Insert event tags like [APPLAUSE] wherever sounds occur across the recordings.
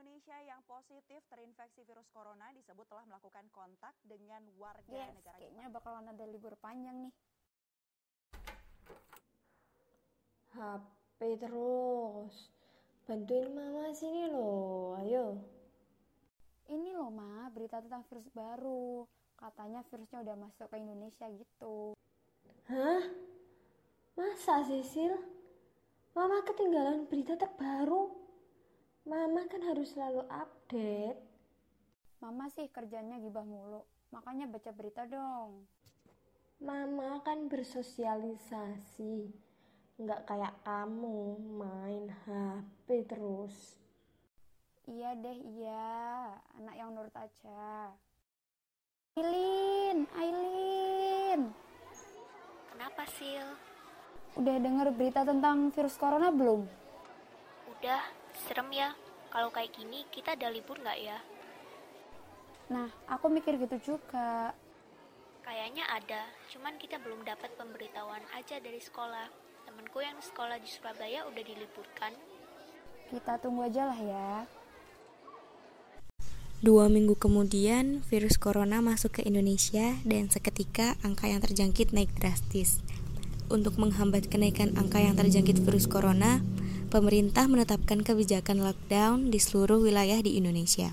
Indonesia yang positif terinfeksi virus corona disebut telah melakukan kontak dengan warga Yes, negara kayaknya Jepang. bakalan ada libur panjang nih. HP terus. Bantuin mama sini loh, ayo. Ini loh Ma, berita tentang virus baru. Katanya virusnya udah masuk ke Indonesia gitu. Hah? Masa Sisil? Mama ketinggalan berita terbaru. Mama kan harus selalu update. Mama sih kerjanya gibah mulu. Makanya baca berita dong. Mama kan bersosialisasi. Nggak kayak kamu main HP terus. Iya deh, iya. Anak yang nurut aja. Aileen, Aileen. Kenapa, Sil? Udah denger berita tentang virus corona belum? Udah, serem ya. Kalau kayak gini, kita ada libur nggak ya? Nah, aku mikir gitu juga. Kayaknya ada, cuman kita belum dapat pemberitahuan aja dari sekolah. Temenku yang sekolah di Surabaya udah diliburkan. Kita tunggu aja lah ya. Dua minggu kemudian, virus corona masuk ke Indonesia dan seketika angka yang terjangkit naik drastis. Untuk menghambat kenaikan angka yang terjangkit virus corona, pemerintah menetapkan kebijakan lockdown di seluruh wilayah di Indonesia.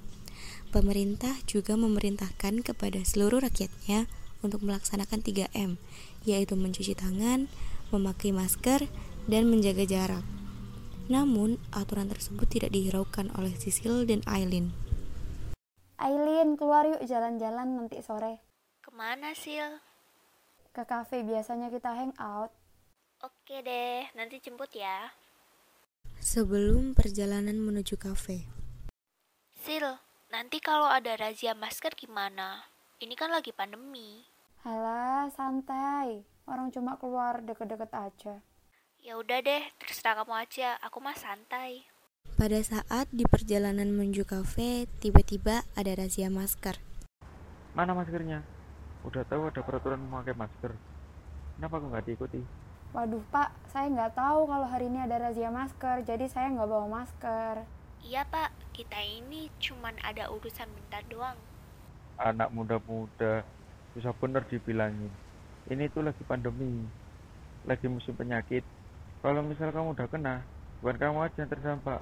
Pemerintah juga memerintahkan kepada seluruh rakyatnya untuk melaksanakan 3M, yaitu mencuci tangan, memakai masker, dan menjaga jarak. Namun, aturan tersebut tidak dihiraukan oleh Sisil dan Aileen. Aileen, keluar yuk jalan-jalan nanti sore. Ke mana, Sil? Ke cafe biasanya kita hangout. Oke deh, nanti jemput ya. Sebelum perjalanan menuju kafe, Sil, nanti kalau ada razia masker gimana? Ini kan lagi pandemi. Halah, santai. Orang cuma keluar deket-deket aja. Ya udah deh, terserah kamu aja. Aku mah santai. pada saat di perjalanan menuju kafe, tiba-tiba ada razia masker. Mana maskernya? Udah tahu ada peraturan memakai masker. Kenapa aku nggak diikuti? Waduh pak, saya nggak tahu kalau hari ini ada razia masker, jadi saya nggak bawa masker. Iya pak, kita ini cuman ada urusan bentar doang. Anak muda-muda susah bener dibilangin. Ini tuh lagi pandemi, lagi musim penyakit. Kalau misal kamu udah kena, bukan kamu aja yang terdampak.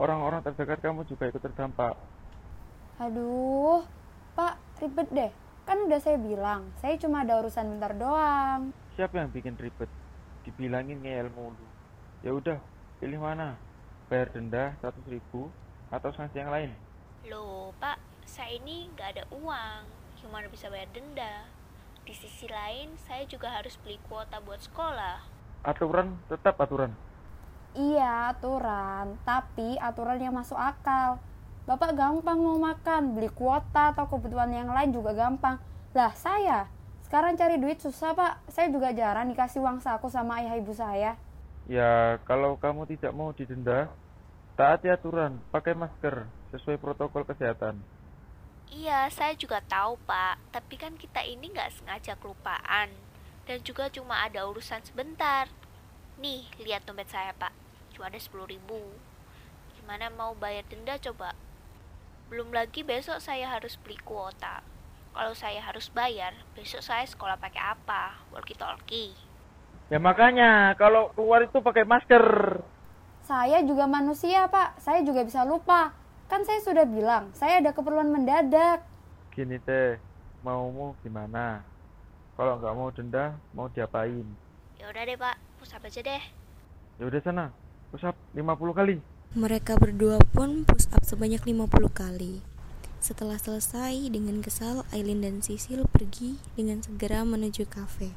Orang-orang terdekat kamu juga ikut terdampak. Aduh, pak ribet deh. Kan udah saya bilang, saya cuma ada urusan bentar doang. Siapa yang bikin ribet? Dibilangin ngeyel mulu. Ya udah, pilih mana? Bayar denda 100 ribu atau sanksi yang lain? Loh pak, saya ini nggak ada uang. Gimana bisa bayar denda? Di sisi lain, saya juga harus beli kuota buat sekolah. Aturan tetap aturan. Iya, aturan. Tapi aturan yang masuk akal. Bapak gampang mau makan, beli kuota atau kebutuhan yang lain juga gampang. Lah saya, sekarang cari duit susah pak. Saya juga jarang dikasih uang saku sama ayah ibu saya. Ya, kalau kamu tidak mau didenda, taati aturan, pakai masker sesuai protokol kesehatan. Iya, saya juga tahu pak. Tapi kan kita ini nggak sengaja kelupaan. Dan juga cuma ada urusan sebentar. Nih, lihat dompet saya pak. Cuma ada 10 ribu. Gimana mau bayar denda coba? Belum lagi besok saya harus beli kuota. Kalau saya harus bayar, besok saya sekolah pakai apa? Walkie-talkie. Ya makanya, kalau keluar itu pakai masker. Saya juga manusia pak, saya juga bisa lupa. Kan saya sudah bilang, saya ada keperluan mendadak. Gini teh, maumu gimana? Kalau nggak mau denda, mau diapain? Ya udah deh pak, pusat aja deh. Ya udah sana, push up 50 kali. Mereka berdua pun push up sebanyak 50 kali. Setelah selesai, dengan kesal, Aileen dan Sisil pergi dengan segera menuju kafe.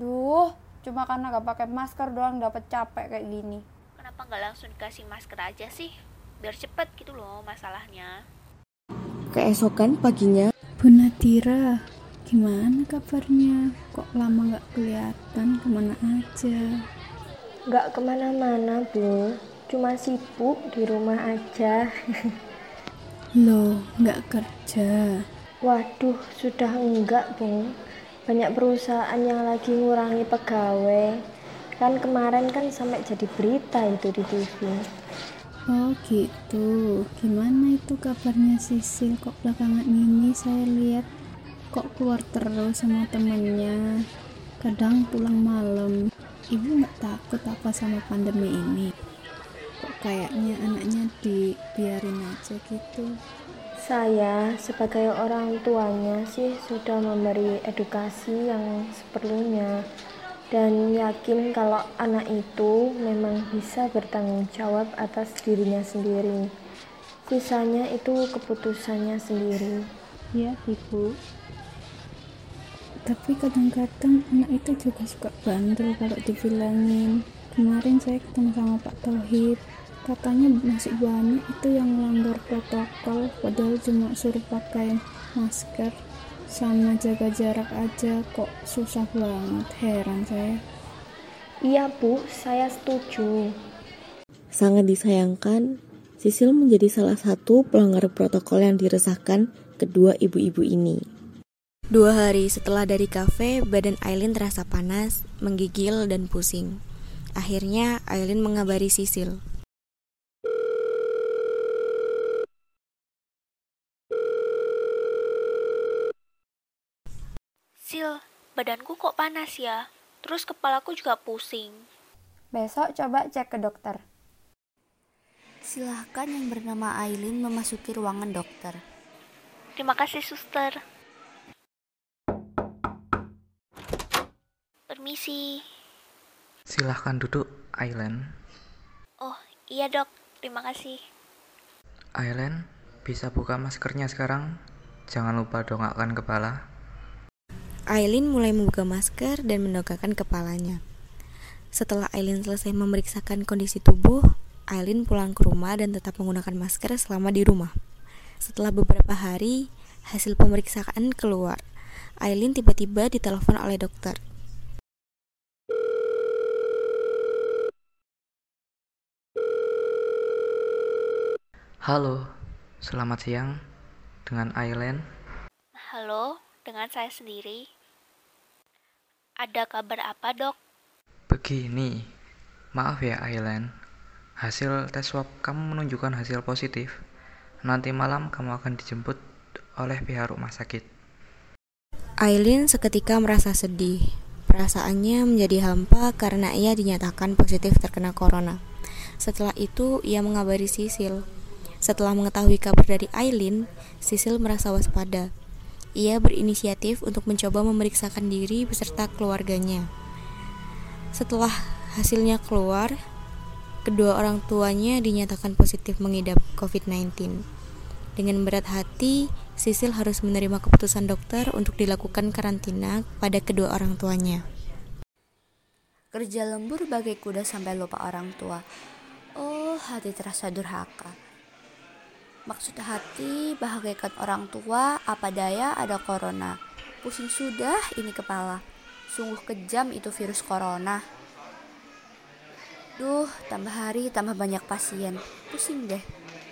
Duh, cuma karena gak pakai masker doang dapat capek kayak gini. Kenapa nggak langsung dikasih masker aja sih? Biar cepet gitu loh masalahnya. Keesokan paginya, Bu Nadira, gimana kabarnya? Kok lama gak kelihatan ke mana aja? Nggak ke mana-mana, Bu. Cuma sibuk di rumah aja. [LAUGHS] Loh, gak kerja? Waduh, sudah enggak, Bung. Banyak perusahaan yang lagi ngurangi pegawai. Kan kemarin kan sampai jadi berita itu di TV. Oh gitu, gimana itu kabarnya Sisil? Kok belakangan ini saya lihat kok keluar terus sama temennya. Kadang pulang malam. Ibu nggak takut apa sama pandemi ini? Kayaknya anaknya dibiarin aja gitu? Saya sebagai orang tuanya sih sudah memberi edukasi yang seperlunya dan yakin kalau anak itu memang bisa bertanggung jawab atas dirinya sendiri. Sisanya itu keputusannya sendiri. Ya, Ibu. Tapi kadang-kadang anak itu juga suka bandel kalau dibilangin. Kemarin saya ketemu sama Pak Tauhid. Katanya masih banyak itu yang melanggar protokol padahal cuma suruh pakai masker sama jaga jarak aja kok susah banget heran saya iya bu saya setuju sangat disayangkan Sisil menjadi salah satu pelanggar protokol yang diresahkan kedua ibu-ibu ini Dua hari setelah dari kafe, badan Aileen terasa panas, menggigil, dan pusing. Akhirnya, Aileen mengabari Sisil. Sil, badanku kok panas ya? Terus kepalaku juga pusing. Besok coba cek ke dokter. Silahkan yang bernama Aileen memasuki ruangan dokter. Terima kasih, suster. Permisi. Silahkan duduk, Aileen. Oh, iya dok. Terima kasih. Aileen, bisa buka maskernya sekarang? Jangan lupa dongakkan kepala. Aileen mulai membuka masker dan mendongakkan kepalanya. Setelah Aileen selesai memeriksakan kondisi tubuh, Aileen pulang ke rumah dan tetap menggunakan masker selama di rumah. Setelah beberapa hari, hasil pemeriksaan keluar. Aileen tiba-tiba ditelepon oleh dokter. Halo, selamat siang. Dengan Aileen. Halo, dengan saya sendiri. Ada kabar apa, dok? Begini, maaf ya, Aileen. Hasil tes swab kamu menunjukkan hasil positif. Nanti malam kamu akan dijemput oleh pihak rumah sakit. Aileen seketika merasa sedih. Perasaannya menjadi hampa karena ia dinyatakan positif terkena corona. Setelah itu, ia mengabari Sisil. Setelah mengetahui kabar dari Aileen, Sisil merasa waspada. Ia berinisiatif untuk mencoba memeriksakan diri beserta keluarganya. Setelah hasilnya keluar, kedua orang tuanya dinyatakan positif mengidap COVID-19. Dengan berat hati, Sisil harus menerima keputusan dokter untuk dilakukan karantina pada kedua orang tuanya. Kerja lembur bagai kuda sampai lupa orang tua. Oh, hati terasa durhaka. Maksud hati bahagiakan orang tua, apa daya ada corona. Pusing sudah ini kepala. Sungguh kejam itu virus corona. Duh, tambah hari tambah banyak pasien. Pusing deh.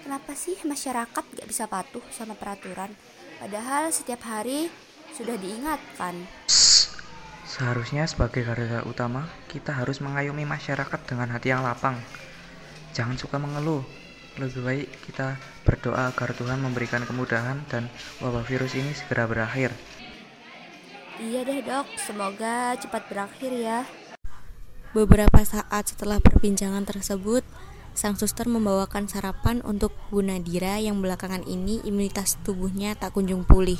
Kenapa sih masyarakat gak bisa patuh sama peraturan? Padahal setiap hari sudah diingatkan. Seharusnya sebagai garda utama, kita harus mengayomi masyarakat dengan hati yang lapang. Jangan suka mengeluh, lebih baik kita berdoa agar Tuhan memberikan kemudahan dan wabah virus ini segera berakhir. Iya deh dok, semoga cepat berakhir ya. Beberapa saat setelah perbincangan tersebut, sang suster membawakan sarapan untuk Bu Nadira yang belakangan ini imunitas tubuhnya tak kunjung pulih.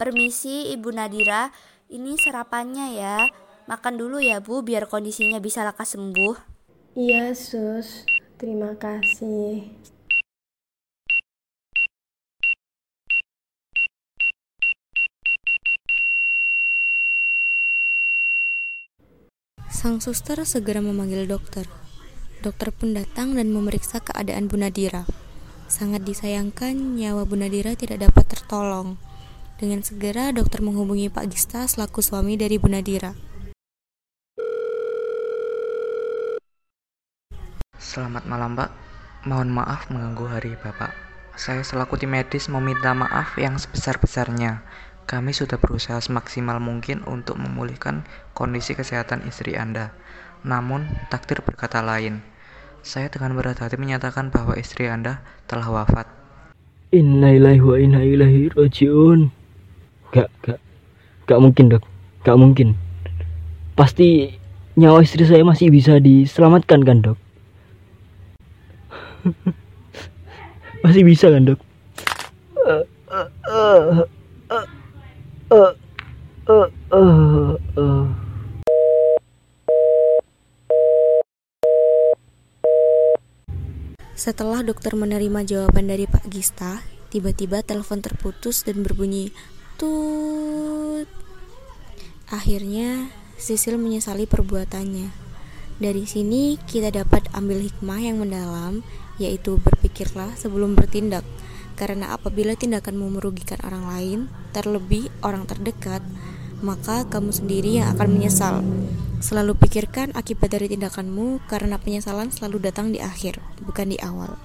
Permisi Ibu Nadira, ini sarapannya ya. Makan dulu ya Bu, biar kondisinya bisa lekas sembuh. Iya sus, terima kasih. Sang suster segera memanggil dokter. Dokter pun datang dan memeriksa keadaan Bu Nadira. Sangat disayangkan nyawa Bu Nadira tidak dapat tertolong. Dengan segera dokter menghubungi Pak Gista selaku suami dari Bu Nadira. Selamat malam, Pak. Mohon maaf mengganggu hari Bapak. Saya selaku tim medis meminta maaf yang sebesar-besarnya Kami sudah berusaha semaksimal mungkin untuk memulihkan kondisi kesehatan istri Anda. Namun, takdir berkata lain. Saya dengan berat hati menyatakan bahwa istri Anda telah wafat. Innalillahi wa inna ilaihi rajiun. Gak, gak, gak mungkin dok, gak mungkin. Pasti nyawa istri saya masih bisa diselamatkan kan dok? Masih bisa kan dok? Setelah dokter menerima jawaban dari Pak Gista, tiba-tiba telepon terputus dan berbunyi tut. Akhirnya, Sisil menyesali perbuatannya. Dari sini kita dapat ambil hikmah yang mendalam, yaitu berpikirlah sebelum bertindak. Karena apabila tindakanmu merugikan orang lain, terlebih orang terdekat, maka kamu sendiri yang akan menyesal. Selalu pikirkan akibat dari tindakanmu karena penyesalan selalu datang di akhir, bukan di awal.